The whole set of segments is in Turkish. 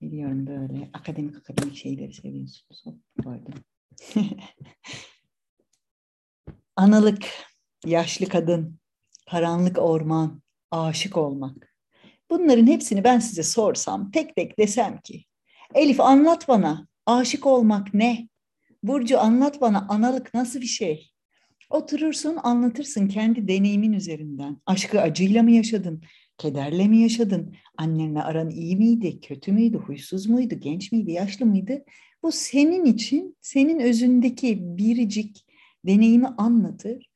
Biliyorum böyle akademik akademik şeyleri seviyorsunuz. Hop, koydum. Analık, yaşlı kadın, karanlık orman, aşık olmak. Bunların hepsini ben size sorsam, tek tek desem ki, Elif anlat bana, aşık olmak ne? Burcu anlat bana, analık nasıl bir şey? Oturursun, anlatırsın kendi deneyimin üzerinden. Aşkı acıyla mı yaşadın? Kederle mi yaşadın? Annenle aran iyi miydi? Kötü müydü? Huysuz muydu? Genç miydi? Yaşlı mıydı? Bu senin için, senin özündeki biricik deneyimi anlatır.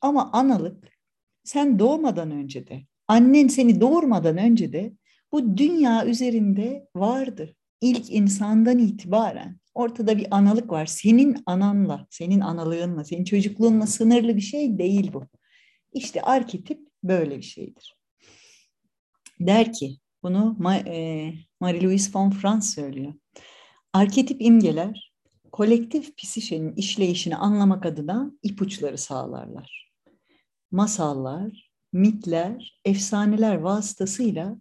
Ama analık sen doğmadan önce de, annen seni doğurmadan önce de bu dünya üzerinde vardı. İlk insandan itibaren ortada bir analık var. Senin ananla, senin analığınla, senin çocukluğunla sınırlı bir şey değil bu. İşte arketip böyle bir şeydir. Der ki, bunu e, Marie-Louise von Franz söylüyor. Arketip imgeler kolektif psişenin işleyişini anlamak adına ipuçları sağlarlar. Masallar, mitler, efsaneler vasıtasıyla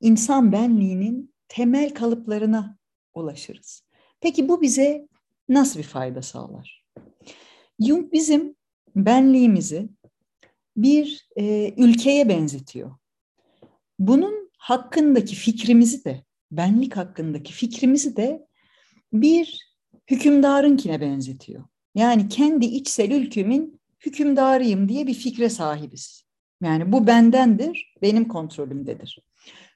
insan benliğinin temel kalıplarına ulaşırız. Peki bu bize nasıl bir fayda sağlar? Jung bizim benliğimizi bir e, ülkeye benzetiyor. Bunun hakkındaki fikrimizi de, benlik hakkındaki fikrimizi de bir hükümdarınkine benzetiyor. Yani kendi içsel ülkümün hükümdarıyım diye bir fikre sahibiz. Yani bu bendendir, benim kontrolümdedir.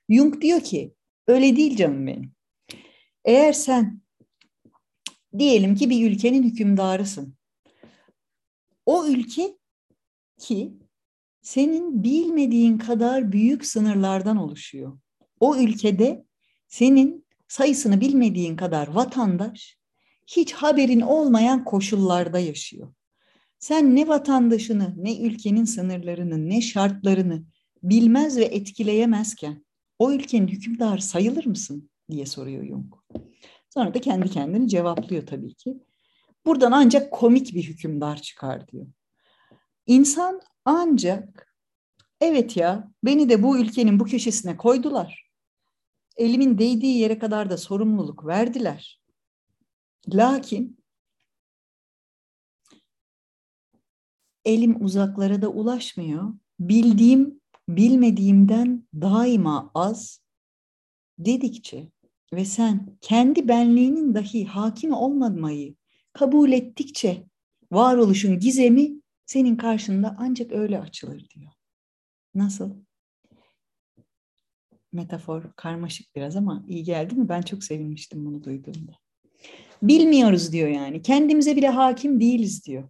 Jung diyor ki, öyle değil canım benim. Eğer sen diyelim ki bir ülkenin hükümdarısın. O ülke ki senin bilmediğin kadar büyük sınırlardan oluşuyor. O ülkede senin sayısını bilmediğin kadar vatandaş hiç haberin olmayan koşullarda yaşıyor. Sen ne vatandaşını, ne ülkenin sınırlarını, ne şartlarını bilmez ve etkileyemezken o ülkenin hükümdarı sayılır mısın diye soruyor Jung. Sonra da kendi kendini cevaplıyor tabii ki. Buradan ancak komik bir hükümdar çıkar diyor. İnsan ancak evet ya beni de bu ülkenin bu köşesine koydular. Elimin değdiği yere kadar da sorumluluk verdiler. Lakin elim uzaklara da ulaşmıyor. Bildiğim bilmediğimden daima az dedikçe ve sen kendi benliğinin dahi hakim olmamayı kabul ettikçe varoluşun gizemi senin karşında ancak öyle açılır diyor. Nasıl? Metafor karmaşık biraz ama iyi geldi mi? Ben çok sevinmiştim bunu duyduğumda. Bilmiyoruz diyor yani. Kendimize bile hakim değiliz diyor.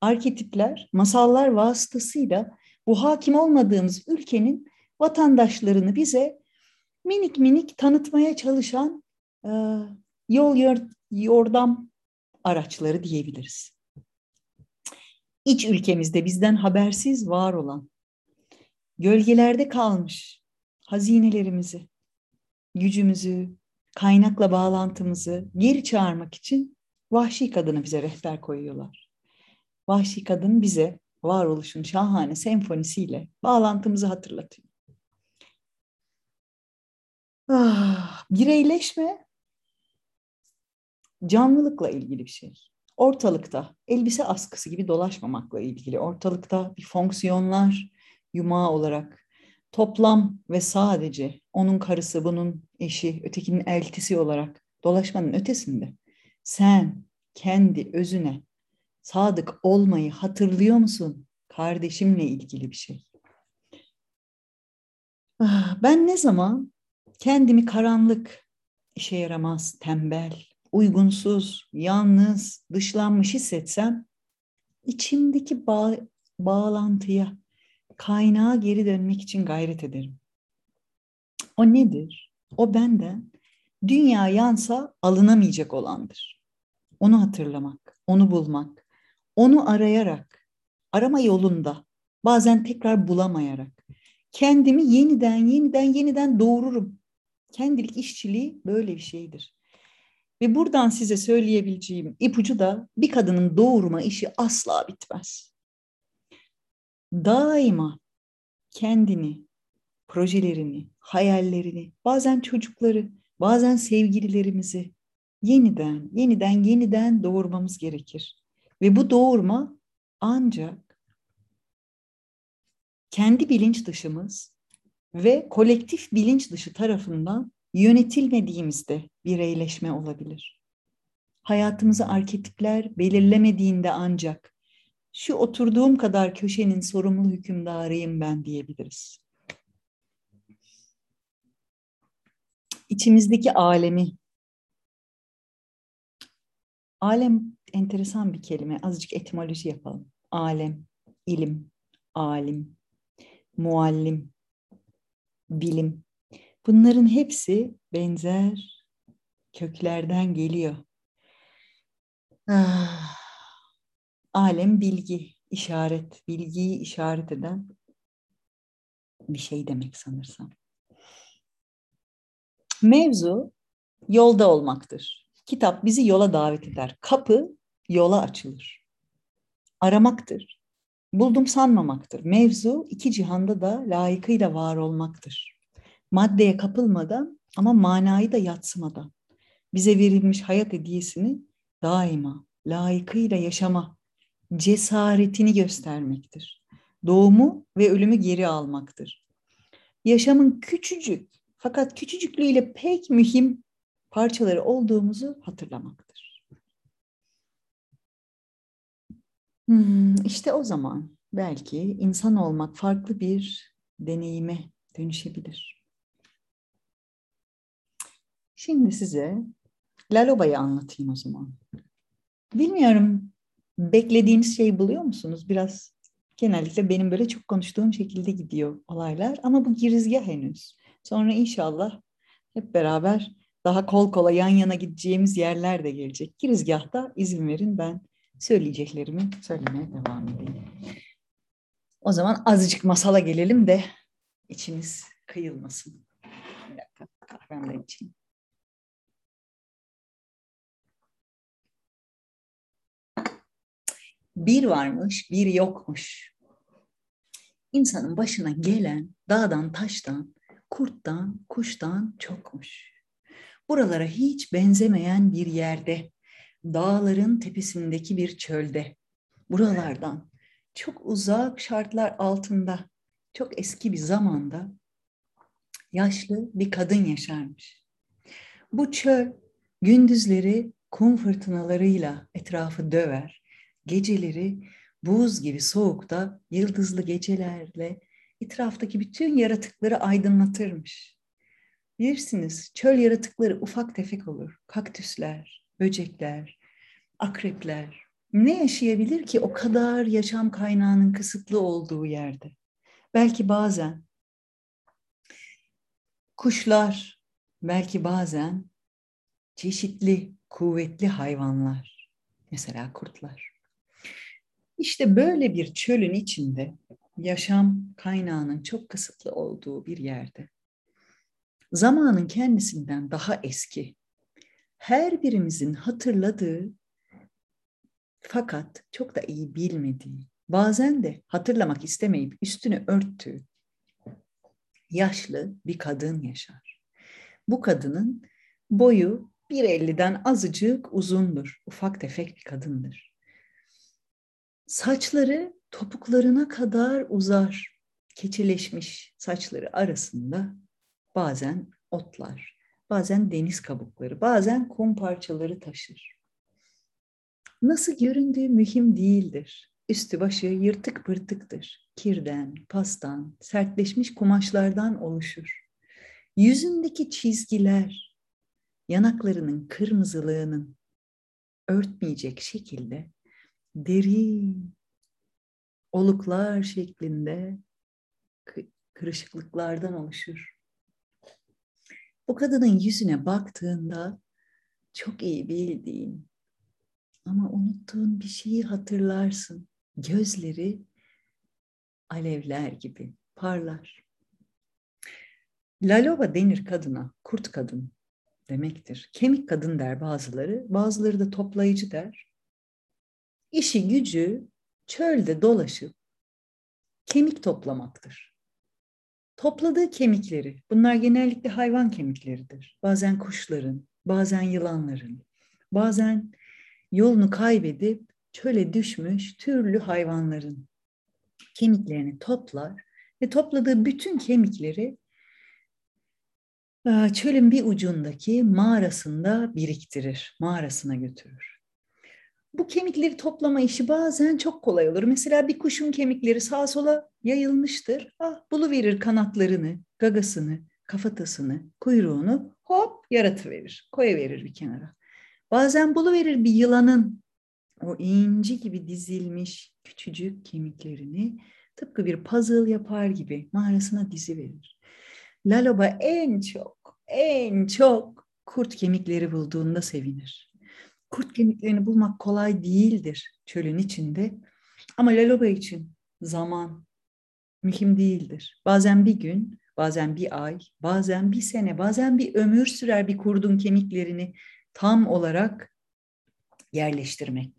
Arketipler, masallar vasıtasıyla bu hakim olmadığımız ülkenin vatandaşlarını bize minik minik tanıtmaya çalışan e, yol yordam araçları diyebiliriz. İç ülkemizde bizden habersiz var olan, gölgelerde kalmış hazinelerimizi, gücümüzü, kaynakla bağlantımızı geri çağırmak için vahşi kadını bize rehber koyuyorlar. Vahşi kadın bize varoluşun şahane senfonisiyle bağlantımızı hatırlatıyor. Ah, bireyleşme canlılıkla ilgili bir şey. Ortalıkta elbise askısı gibi dolaşmamakla ilgili. Ortalıkta bir fonksiyonlar yumağı olarak toplam ve sadece onun karısı, bunun eşi, ötekinin eltisi olarak dolaşmanın ötesinde sen kendi özüne sadık olmayı hatırlıyor musun? Kardeşimle ilgili bir şey. Ah, ben ne zaman kendimi karanlık, işe yaramaz, tembel, uygunsuz, yalnız, dışlanmış hissetsem içimdeki bağ, bağlantıya, kaynağa geri dönmek için gayret ederim. O nedir? O benden dünya yansa alınamayacak olandır. Onu hatırlamak, onu bulmak, onu arayarak, arama yolunda, bazen tekrar bulamayarak kendimi yeniden yeniden yeniden doğururum. Kendilik işçiliği böyle bir şeydir. Ve buradan size söyleyebileceğim ipucu da bir kadının doğurma işi asla bitmez. Daima kendini projelerini, hayallerini, bazen çocukları, bazen sevgililerimizi yeniden, yeniden, yeniden doğurmamız gerekir. Ve bu doğurma ancak kendi bilinç dışımız ve kolektif bilinç dışı tarafından yönetilmediğimizde bireyleşme olabilir. Hayatımızı arketipler belirlemediğinde ancak şu oturduğum kadar köşenin sorumlu hükümdarıyım ben diyebiliriz. İçimizdeki alemi. Alem enteresan bir kelime. Azıcık etimoloji yapalım. Alem, ilim, alim, muallim, bilim. Bunların hepsi benzer köklerden geliyor. Ah, alem bilgi, işaret, bilgiyi işaret eden bir şey demek sanırsam. Mevzu yolda olmaktır. Kitap bizi yola davet eder. Kapı yola açılır. Aramaktır. Buldum sanmamaktır. Mevzu iki cihanda da layıkıyla var olmaktır. Maddeye kapılmadan ama manayı da yatsımadan. Bize verilmiş hayat hediyesini daima layıkıyla yaşama cesaretini göstermektir. Doğumu ve ölümü geri almaktır. Yaşamın küçücük fakat küçücüklüğüyle pek mühim parçaları olduğumuzu hatırlamaktır. Hmm, işte o zaman belki insan olmak farklı bir deneyime dönüşebilir. Şimdi size Laloba'yı anlatayım o zaman. Bilmiyorum beklediğiniz şeyi buluyor musunuz? Biraz genellikle benim böyle çok konuştuğum şekilde gidiyor olaylar ama bu girizgah henüz. Sonra inşallah hep beraber daha kol kola yan yana gideceğimiz yerler de gelecek. Girizgahta izin verin ben söyleyeceklerimi söylemeye devam edeyim. O zaman azıcık masala gelelim de içimiz kıyılmasın. Bir dakika kahvemle içeyim. Bir varmış, bir yokmuş. İnsanın başına gelen dağdan, taştan, kurttan, kuştan çokmuş. Buralara hiç benzemeyen bir yerde, dağların tepesindeki bir çölde, buralardan çok uzak şartlar altında, çok eski bir zamanda yaşlı bir kadın yaşarmış. Bu çöl gündüzleri kum fırtınalarıyla etrafı döver, geceleri buz gibi soğukta yıldızlı gecelerle etraftaki bütün yaratıkları aydınlatırmış. Bilirsiniz çöl yaratıkları ufak tefek olur. Kaktüsler, böcekler, akrepler. Ne yaşayabilir ki o kadar yaşam kaynağının kısıtlı olduğu yerde? Belki bazen kuşlar, belki bazen çeşitli kuvvetli hayvanlar, mesela kurtlar. İşte böyle bir çölün içinde yaşam kaynağının çok kısıtlı olduğu bir yerde zamanın kendisinden daha eski her birimizin hatırladığı fakat çok da iyi bilmediği bazen de hatırlamak istemeyip üstünü örttüğü yaşlı bir kadın yaşar. Bu kadının boyu 1.50'den azıcık uzundur. Ufak tefek bir kadındır. Saçları topuklarına kadar uzar. Keçileşmiş saçları arasında bazen otlar, bazen deniz kabukları, bazen kum parçaları taşır. Nasıl göründüğü mühim değildir. Üstü başı yırtık pırtıktır. Kirden, pastan, sertleşmiş kumaşlardan oluşur. Yüzündeki çizgiler, yanaklarının kırmızılığının örtmeyecek şekilde derin oluklar şeklinde kırışıklıklardan oluşur. Bu kadının yüzüne baktığında çok iyi bildiğin ama unuttuğun bir şeyi hatırlarsın. Gözleri alevler gibi parlar. Lalova denir kadına, kurt kadın demektir. Kemik kadın der bazıları, bazıları da toplayıcı der. İşi gücü çölde dolaşıp kemik toplamaktır. topladığı kemikleri, bunlar genellikle hayvan kemikleridir. Bazen kuşların, bazen yılanların, bazen yolunu kaybedip çöle düşmüş türlü hayvanların kemiklerini toplar ve topladığı bütün kemikleri çölün bir ucundaki mağarasında biriktirir, mağarasına götürür. Bu kemikleri toplama işi bazen çok kolay olur. Mesela bir kuşun kemikleri sağa sola yayılmıştır. Ah, buluverir kanatlarını, gagasını, kafatasını, kuyruğunu hop yaratıverir, koyuverir bir kenara. Bazen buluverir bir yılanın o inci gibi dizilmiş küçücük kemiklerini tıpkı bir puzzle yapar gibi mağarasına dizi verir. Laloba en çok, en çok kurt kemikleri bulduğunda sevinir. Kurt kemiklerini bulmak kolay değildir çölün içinde. Ama Laloba için zaman mühim değildir. Bazen bir gün, bazen bir ay, bazen bir sene, bazen bir ömür sürer bir kurdun kemiklerini tam olarak yerleştirmek.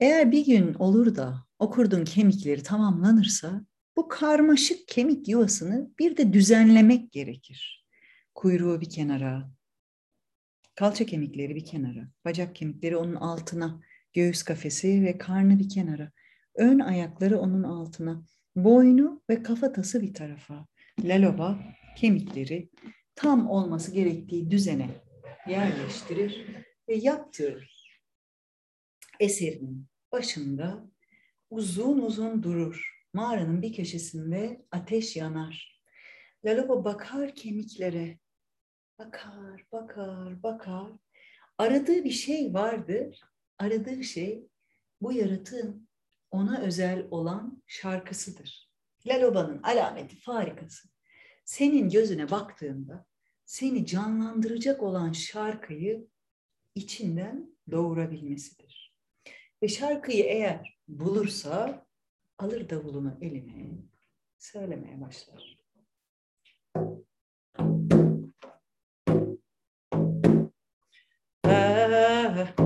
Eğer bir gün olur da o kurdun kemikleri tamamlanırsa bu karmaşık kemik yuvasını bir de düzenlemek gerekir. Kuyruğu bir kenara, kalça kemikleri bir kenara, bacak kemikleri onun altına, göğüs kafesi ve karnı bir kenara, ön ayakları onun altına, boynu ve kafatası bir tarafa. Laloba kemikleri tam olması gerektiği düzene yerleştirir ve yaptırır. Eserinin başında uzun uzun durur. Mağaranın bir köşesinde ateş yanar. Laloba bakar kemiklere. Bakar, bakar, bakar. Aradığı bir şey vardır. Aradığı şey bu yaratığın ona özel olan şarkısıdır. Laloba'nın alameti farikası. Senin gözüne baktığında seni canlandıracak olan şarkıyı içinden doğurabilmesidir. Ve şarkıyı eğer bulursa alır davulunu eline söylemeye başlar.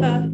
Ah,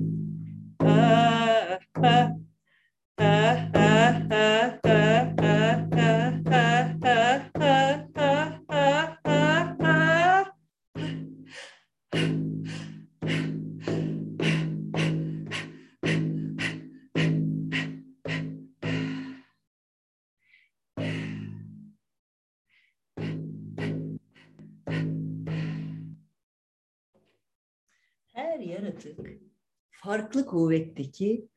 farklı kuvvetteki,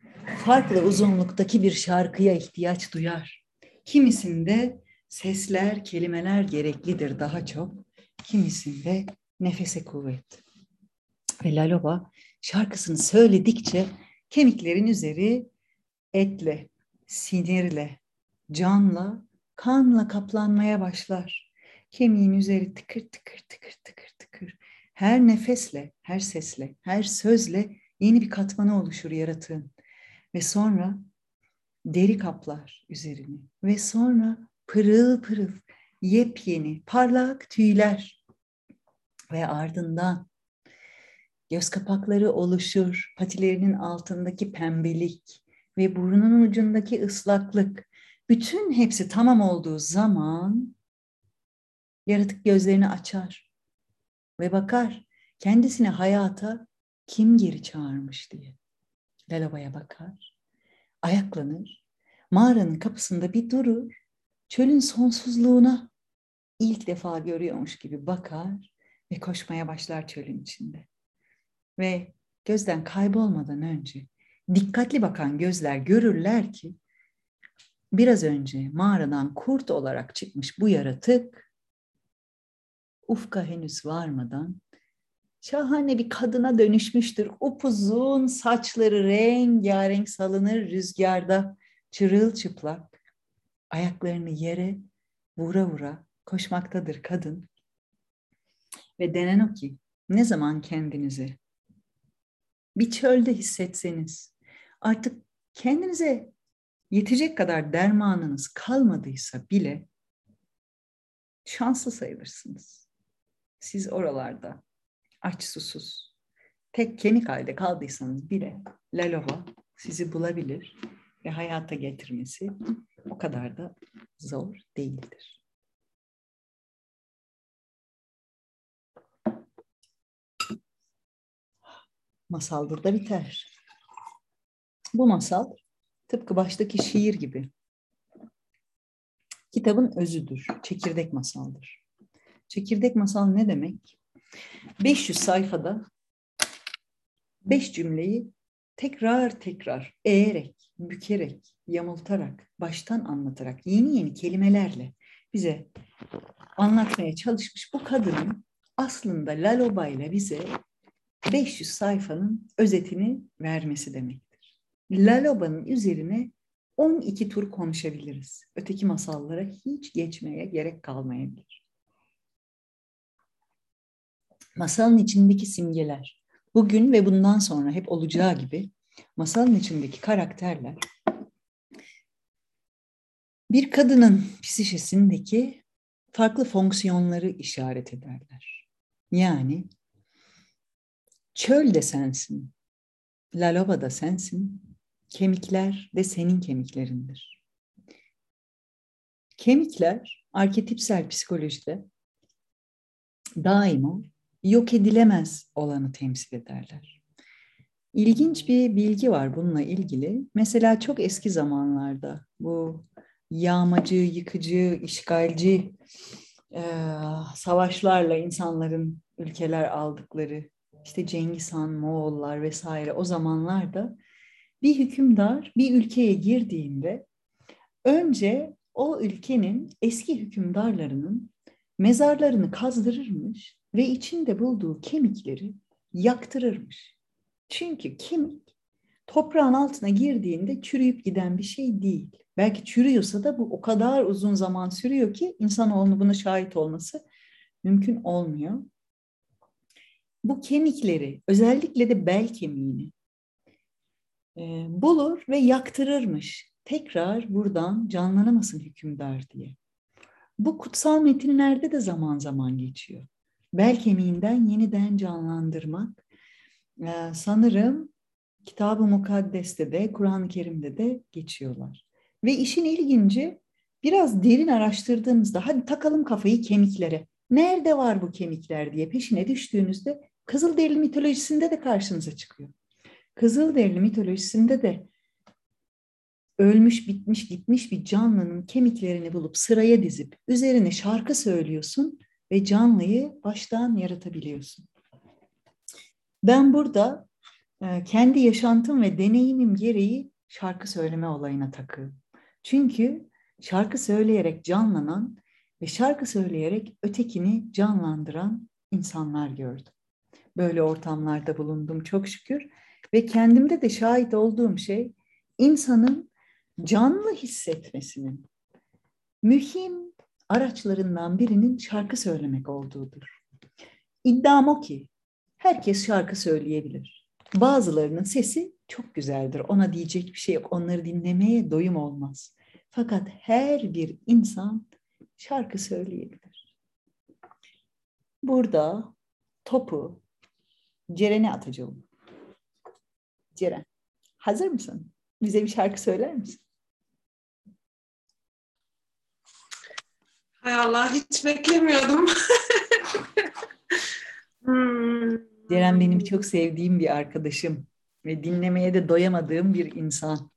farklı uzunluktaki bir şarkıya ihtiyaç duyar. Kimisinde sesler, kelimeler gereklidir daha çok. Kimisinde nefese kuvvet. Ve Laloba şarkısını söyledikçe kemiklerin üzeri etle, sinirle, canla, kanla kaplanmaya başlar. Kemiğin üzeri tıkır tıkır tıkır tıkır tıkır. Her nefesle, her sesle, her sözle yeni bir katmanı oluşur yaratığın. Ve sonra deri kaplar üzerini. Ve sonra pırıl pırıl, yepyeni, parlak tüyler. Ve ardından göz kapakları oluşur, patilerinin altındaki pembelik ve burnunun ucundaki ıslaklık. Bütün hepsi tamam olduğu zaman yaratık gözlerini açar ve bakar kendisine hayata kim geri çağırmış diye. Lalaba'ya bakar, ayaklanır, mağaranın kapısında bir durur, çölün sonsuzluğuna ilk defa görüyormuş gibi bakar ve koşmaya başlar çölün içinde. Ve gözden kaybolmadan önce dikkatli bakan gözler görürler ki biraz önce mağaradan kurt olarak çıkmış bu yaratık ufka henüz varmadan şahane bir kadına dönüşmüştür. Upuzun saçları rengarenk salınır rüzgarda çırılçıplak. Ayaklarını yere vura vura koşmaktadır kadın. Ve denen o ki ne zaman kendinizi bir çölde hissetseniz artık kendinize yetecek kadar dermanınız kalmadıysa bile şanslı sayılırsınız. Siz oralarda aç susuz, tek kemik halde kaldıysanız bile Lalova sizi bulabilir ve hayata getirmesi o kadar da zor değildir. Masal burada biter. Bu masal tıpkı baştaki şiir gibi kitabın özüdür, çekirdek masaldır. Çekirdek masal ne demek? 500 sayfada 5 cümleyi tekrar tekrar eğerek, bükerek, yamultarak, baştan anlatarak, yeni yeni kelimelerle bize anlatmaya çalışmış bu kadının aslında Laloba ile bize 500 sayfanın özetini vermesi demektir. Laloba'nın üzerine 12 tur konuşabiliriz. Öteki masallara hiç geçmeye gerek kalmayabilir. Masalın içindeki simgeler, bugün ve bundan sonra hep olacağı gibi masalın içindeki karakterler bir kadının psişesindeki farklı fonksiyonları işaret ederler. Yani çöl de sensin, laloba da sensin, kemikler de senin kemiklerindir. Kemikler arketipsel psikolojide daima yok edilemez olanı temsil ederler. İlginç bir bilgi var bununla ilgili. Mesela çok eski zamanlarda bu yağmacı, yıkıcı, işgalci e, savaşlarla insanların ülkeler aldıkları işte Cengiz Han, Moğollar vesaire o zamanlarda bir hükümdar bir ülkeye girdiğinde önce o ülkenin eski hükümdarlarının mezarlarını kazdırırmış ve içinde bulduğu kemikleri yaktırırmış. Çünkü kemik toprağın altına girdiğinde çürüyüp giden bir şey değil. Belki çürüyorsa da bu o kadar uzun zaman sürüyor ki insanoğlunun buna şahit olması mümkün olmuyor. Bu kemikleri özellikle de bel kemiğini e, bulur ve yaktırırmış. Tekrar buradan canlanamasın hükümdar diye. Bu kutsal metinlerde de zaman zaman geçiyor. Bel kemiğinden yeniden canlandırmak. E, sanırım Kitab-ı Mukaddes'te de, Kur'an-ı Kerim'de de geçiyorlar. Ve işin ilginci biraz derin araştırdığımızda hadi takalım kafayı kemiklere. Nerede var bu kemikler diye peşine düştüğünüzde Kızılderili mitolojisinde de karşınıza çıkıyor. Kızılderili mitolojisinde de ölmüş, bitmiş, gitmiş bir canlının kemiklerini bulup sıraya dizip üzerine şarkı söylüyorsun ve canlıyı baştan yaratabiliyorsun. Ben burada e, kendi yaşantım ve deneyimim gereği şarkı söyleme olayına takığım. Çünkü şarkı söyleyerek canlanan ve şarkı söyleyerek ötekini canlandıran insanlar gördüm. Böyle ortamlarda bulundum çok şükür ve kendimde de şahit olduğum şey insanın canlı hissetmesinin mühim araçlarından birinin şarkı söylemek olduğudur. İddiam o ki herkes şarkı söyleyebilir. Bazılarının sesi çok güzeldir. Ona diyecek bir şey yok. Onları dinlemeye doyum olmaz. Fakat her bir insan şarkı söyleyebilir. Burada topu Ceren'e atacağım. Ceren, hazır mısın? Bize bir şarkı söyler misin? Hay Allah hiç beklemiyordum. hmm. Ceren benim çok sevdiğim bir arkadaşım ve dinlemeye de doyamadığım bir insan.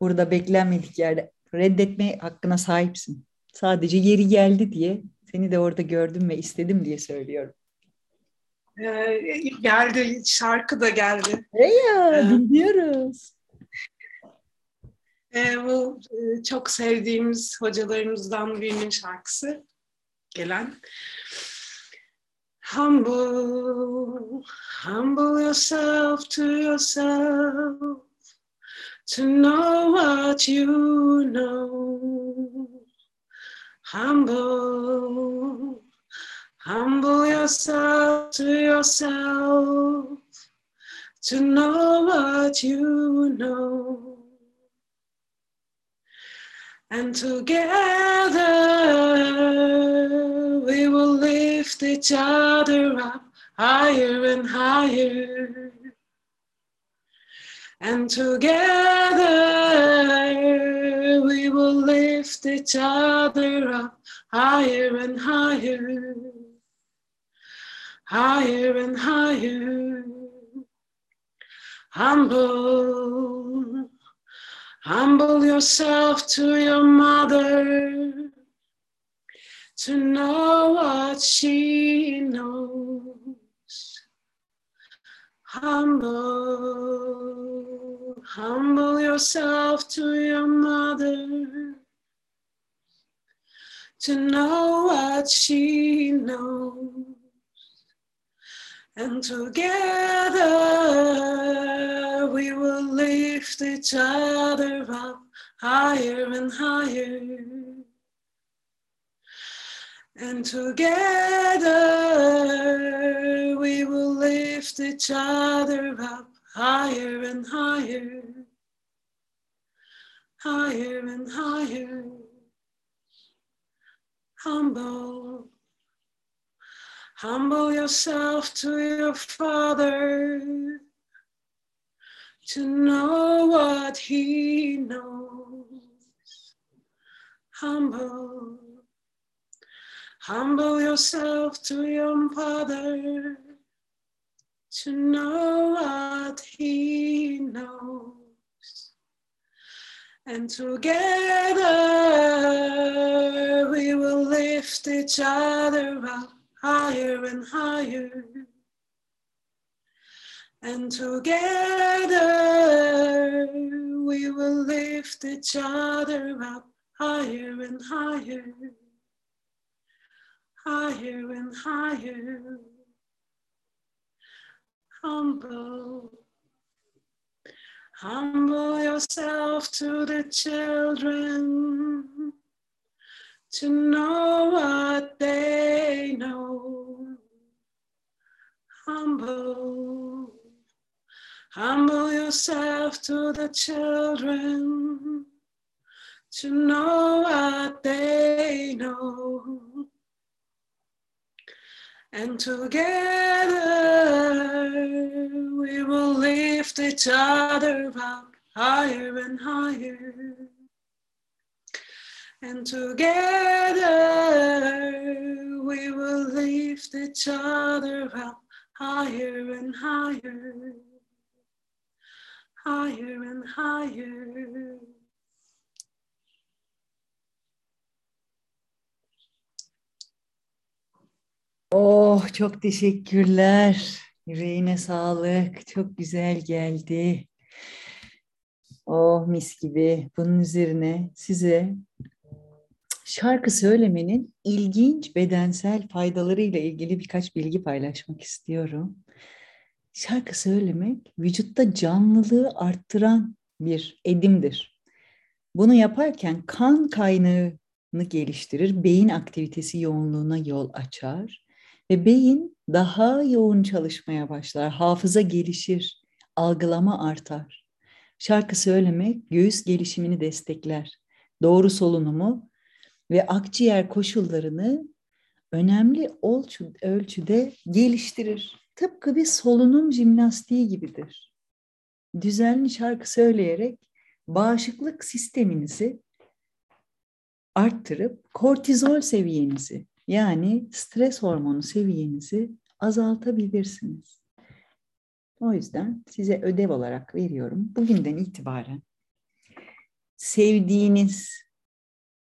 Burada beklenmedik yerde reddetme hakkına sahipsin. Sadece yeri geldi diye seni de orada gördüm ve istedim diye söylüyorum. Ee, geldi, şarkı da geldi. Hey ya, ee, dinliyoruz. E, bu çok sevdiğimiz hocalarımızdan birinin şarkısı gelen. Humble, humble yourself to yourself to know what you know. Humble, humble yourself to yourself to know what you know. And together we will lift each other up higher and higher. And together we will lift each other up higher and higher, higher and higher. Humble, humble yourself to your mother to know what she knows. Humble, humble yourself to your mother to know what she knows. And together we will lift each other up higher and higher. And together we will lift each other up higher and higher, higher and higher. Humble, humble yourself to your Father to know what He knows. Humble. Humble yourself to your Father to know what He knows. And together we will lift each other up higher and higher. And together we will lift each other up higher and higher higher and higher. Humble, humble yourself to the children to know what they know. Humble, humble yourself to the children to know what they know. And together we will lift each other up higher and higher. And together we will lift each other up higher and higher, higher and higher. Oh çok teşekkürler. Yüreğine sağlık. Çok güzel geldi. Oh mis gibi. Bunun üzerine size şarkı söylemenin ilginç bedensel faydalarıyla ilgili birkaç bilgi paylaşmak istiyorum. Şarkı söylemek vücutta canlılığı arttıran bir edimdir. Bunu yaparken kan kaynağını geliştirir, beyin aktivitesi yoğunluğuna yol açar ve beyin daha yoğun çalışmaya başlar, hafıza gelişir, algılama artar. Şarkı söylemek göğüs gelişimini destekler, doğru solunumu ve akciğer koşullarını önemli ölçüde geliştirir. Tıpkı bir solunum jimnastiği gibidir. Düzenli şarkı söyleyerek bağışıklık sisteminizi arttırıp kortizol seviyenizi yani stres hormonu seviyenizi azaltabilirsiniz. O yüzden size ödev olarak veriyorum. Bugünden itibaren sevdiğiniz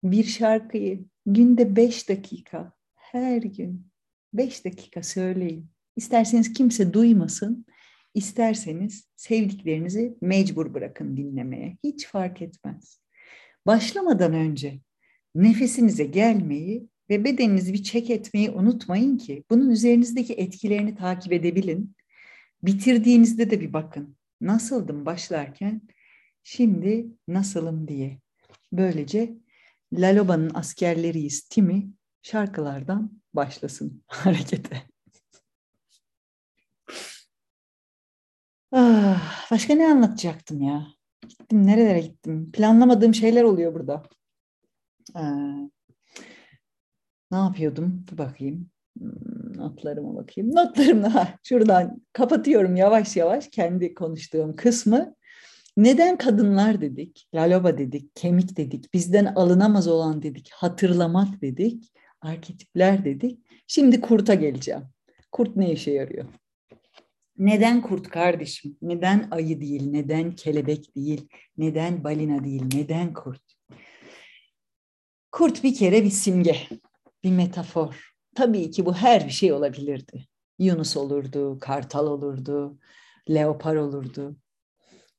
bir şarkıyı günde beş dakika her gün beş dakika söyleyin. İsterseniz kimse duymasın, isterseniz sevdiklerinizi mecbur bırakın dinlemeye. Hiç fark etmez. Başlamadan önce nefesinize gelmeyi ve bedeninizi bir çek etmeyi unutmayın ki bunun üzerinizdeki etkilerini takip edebilin. Bitirdiğinizde de bir bakın. Nasıldım başlarken, şimdi nasılım diye. Böylece Laloba'nın askerleriyiz Timi şarkılardan başlasın harekete. Ah, başka ne anlatacaktım ya? Gittim nerelere gittim? Planlamadığım şeyler oluyor burada. Ee, ne yapıyordum? Bir bakayım. Hmm, notlarıma bakayım. Notlarımla şuradan kapatıyorum yavaş yavaş kendi konuştuğum kısmı. Neden kadınlar dedik, laloba dedik, kemik dedik, bizden alınamaz olan dedik, hatırlamak dedik, arketipler dedik. Şimdi kurta geleceğim. Kurt ne işe yarıyor? Neden kurt kardeşim? Neden ayı değil? Neden kelebek değil? Neden balina değil? Neden kurt? Kurt bir kere bir simge, bir metafor. Tabii ki bu her bir şey olabilirdi. Yunus olurdu, kartal olurdu, leopar olurdu.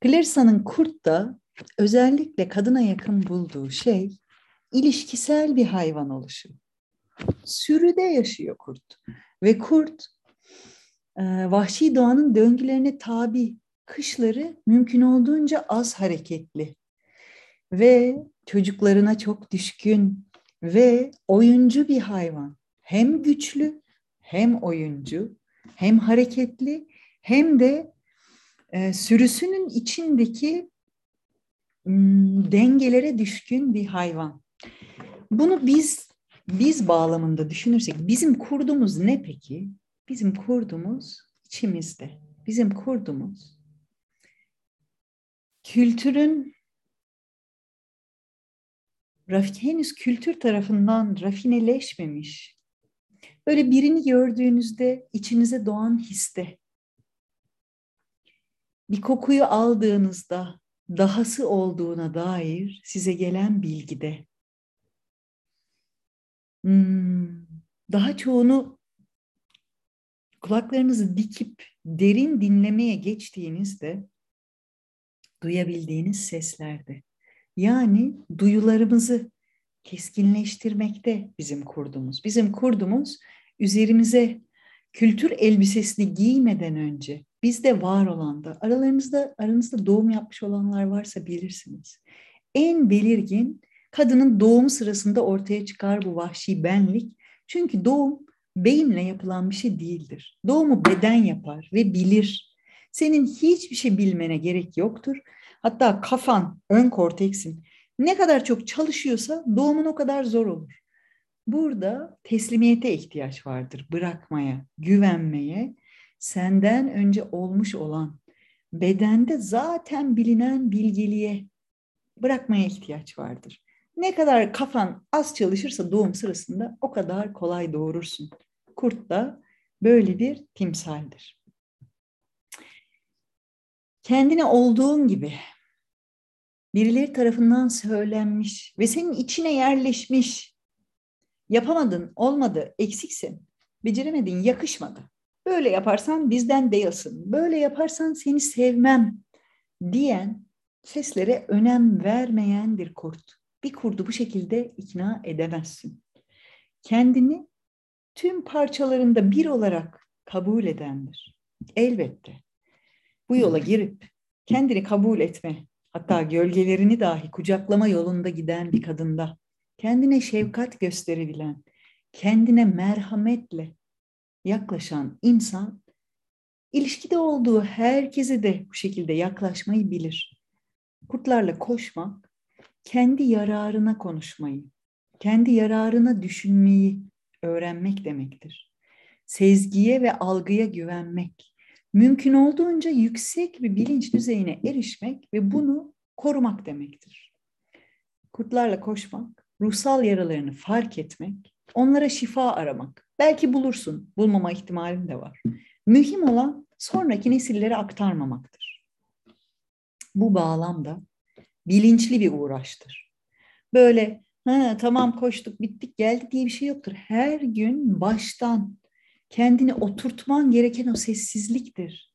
Clarissa'nın kurt da özellikle kadına yakın bulduğu şey ilişkisel bir hayvan oluşu. Sürüde yaşıyor kurt ve kurt e, vahşi doğanın döngülerine tabi, kışları mümkün olduğunca az hareketli ve çocuklarına çok düşkün ve oyuncu bir hayvan. Hem güçlü, hem oyuncu, hem hareketli, hem de e, sürüsünün içindeki dengelere düşkün bir hayvan. Bunu biz biz bağlamında düşünürsek bizim kurdumuz ne peki? Bizim kurdumuz içimizde. Bizim kurdumuz kültürün henüz kültür tarafından rafineleşmemiş. Böyle birini gördüğünüzde içinize doğan histe. Bir kokuyu aldığınızda dahası olduğuna dair size gelen bilgide. Hmm, daha çoğunu kulaklarınızı dikip derin dinlemeye geçtiğinizde duyabildiğiniz seslerde. Yani duyularımızı keskinleştirmekte bizim kurdumuz. Bizim kurdumuz üzerimize kültür elbisesini giymeden önce bizde var olan da aralarınızda aranızda doğum yapmış olanlar varsa bilirsiniz. En belirgin kadının doğum sırasında ortaya çıkar bu vahşi benlik. Çünkü doğum beyinle yapılan bir şey değildir. Doğumu beden yapar ve bilir. Senin hiçbir şey bilmene gerek yoktur. Hatta kafan, ön korteksin ne kadar çok çalışıyorsa doğumun o kadar zor olur. Burada teslimiyete ihtiyaç vardır. Bırakmaya, güvenmeye, senden önce olmuş olan, bedende zaten bilinen bilgeliğe bırakmaya ihtiyaç vardır. Ne kadar kafan az çalışırsa doğum sırasında o kadar kolay doğurursun. Kurt da böyle bir timsaldir. Kendine olduğun gibi birileri tarafından söylenmiş ve senin içine yerleşmiş. Yapamadın, olmadı, eksiksin, beceremedin, yakışmadı. Böyle yaparsan bizden değilsin, böyle yaparsan seni sevmem diyen seslere önem vermeyen bir kurt. Bir kurdu bu şekilde ikna edemezsin. Kendini tüm parçalarında bir olarak kabul edendir. Elbette. Bu yola girip kendini kabul etme hatta gölgelerini dahi kucaklama yolunda giden bir kadında, kendine şefkat gösterebilen, kendine merhametle yaklaşan insan, ilişkide olduğu herkese de bu şekilde yaklaşmayı bilir. Kurtlarla koşmak, kendi yararına konuşmayı, kendi yararına düşünmeyi öğrenmek demektir. Sezgiye ve algıya güvenmek, mümkün olduğunca yüksek bir bilinç düzeyine erişmek ve bunu korumak demektir. Kurtlarla koşmak, ruhsal yaralarını fark etmek, onlara şifa aramak. Belki bulursun, bulmama ihtimalin de var. Mühim olan sonraki nesillere aktarmamaktır. Bu bağlamda bilinçli bir uğraştır. Böyle ha, tamam koştuk bittik geldi diye bir şey yoktur. Her gün baştan kendini oturtman gereken o sessizliktir.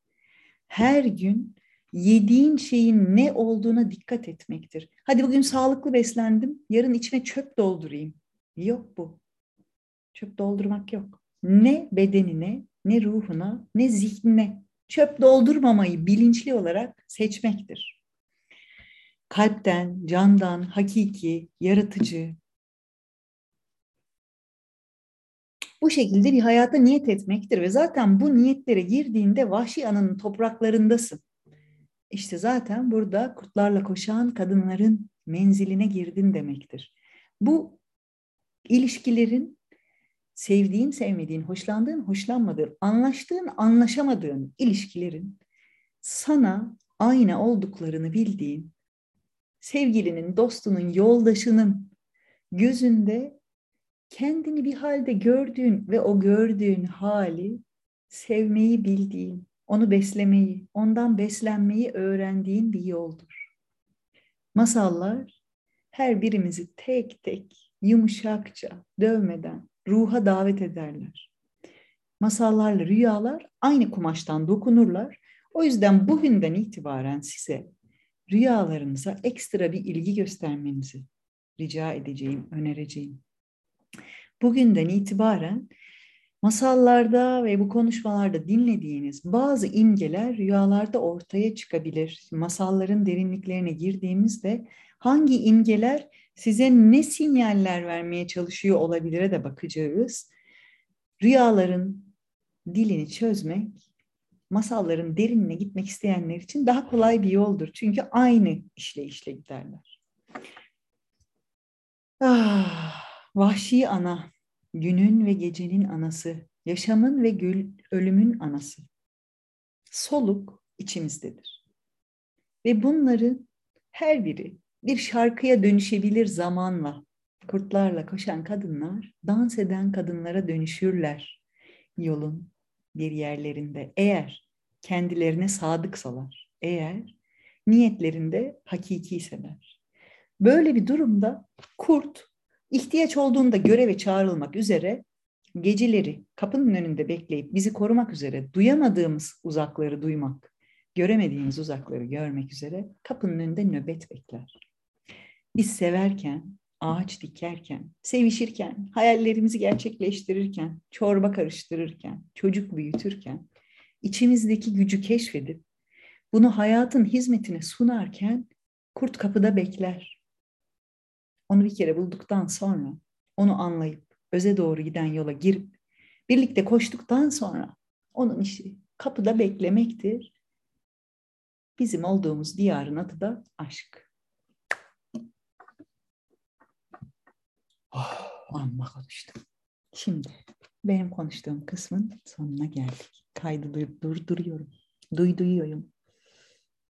Her gün yediğin şeyin ne olduğuna dikkat etmektir. Hadi bugün sağlıklı beslendim, yarın içime çöp doldurayım. Yok bu. Çöp doldurmak yok. Ne bedenine, ne ruhuna, ne zihnine çöp doldurmamayı bilinçli olarak seçmektir. Kalpten, candan, hakiki, yaratıcı, bu şekilde bir hayata niyet etmektir ve zaten bu niyetlere girdiğinde vahşi ananın topraklarındasın. İşte zaten burada kurtlarla koşan kadınların menziline girdin demektir. Bu ilişkilerin sevdiğin, sevmediğin, hoşlandığın, hoşlanmadığın, anlaştığın, anlaşamadığın ilişkilerin sana ayna olduklarını bildiğin, sevgilinin, dostunun, yoldaşının gözünde kendini bir halde gördüğün ve o gördüğün hali sevmeyi bildiğin, onu beslemeyi, ondan beslenmeyi öğrendiğin bir yoldur. Masallar her birimizi tek tek yumuşakça, dövmeden ruha davet ederler. Masallarla rüyalar aynı kumaştan dokunurlar. O yüzden bugünden itibaren size rüyalarınıza ekstra bir ilgi göstermenizi rica edeceğim, önereceğim. Bugünden itibaren masallarda ve bu konuşmalarda dinlediğiniz bazı imgeler rüyalarda ortaya çıkabilir. Masalların derinliklerine girdiğimizde hangi imgeler size ne sinyaller vermeye çalışıyor olabilire de bakacağız. Rüyaların dilini çözmek, masalların derinine gitmek isteyenler için daha kolay bir yoldur. Çünkü aynı işleyişle giderler. Ah, vahşi ana, günün ve gecenin anası, yaşamın ve gül, ölümün anası. Soluk içimizdedir. Ve bunların her biri bir şarkıya dönüşebilir zamanla. Kurtlarla koşan kadınlar dans eden kadınlara dönüşürler yolun bir yerlerinde. Eğer kendilerine sadıksalar, eğer niyetlerinde hakikiyseler. Böyle bir durumda kurt ihtiyaç olduğunda göreve çağrılmak üzere geceleri kapının önünde bekleyip bizi korumak üzere duyamadığımız uzakları duymak, göremediğimiz uzakları görmek üzere kapının önünde nöbet bekler. Biz severken, ağaç dikerken, sevişirken, hayallerimizi gerçekleştirirken, çorba karıştırırken, çocuk büyütürken, içimizdeki gücü keşfedip bunu hayatın hizmetine sunarken kurt kapıda bekler. Onu bir kere bulduktan sonra onu anlayıp öze doğru giden yola girip birlikte koştuktan sonra onun işi kapıda beklemektir. Bizim olduğumuz diyarın adı da aşk. Oh, amma konuştum. Şimdi benim konuştuğum kısmın sonuna geldik. Kaydı durduruyorum. Duyduruyorum.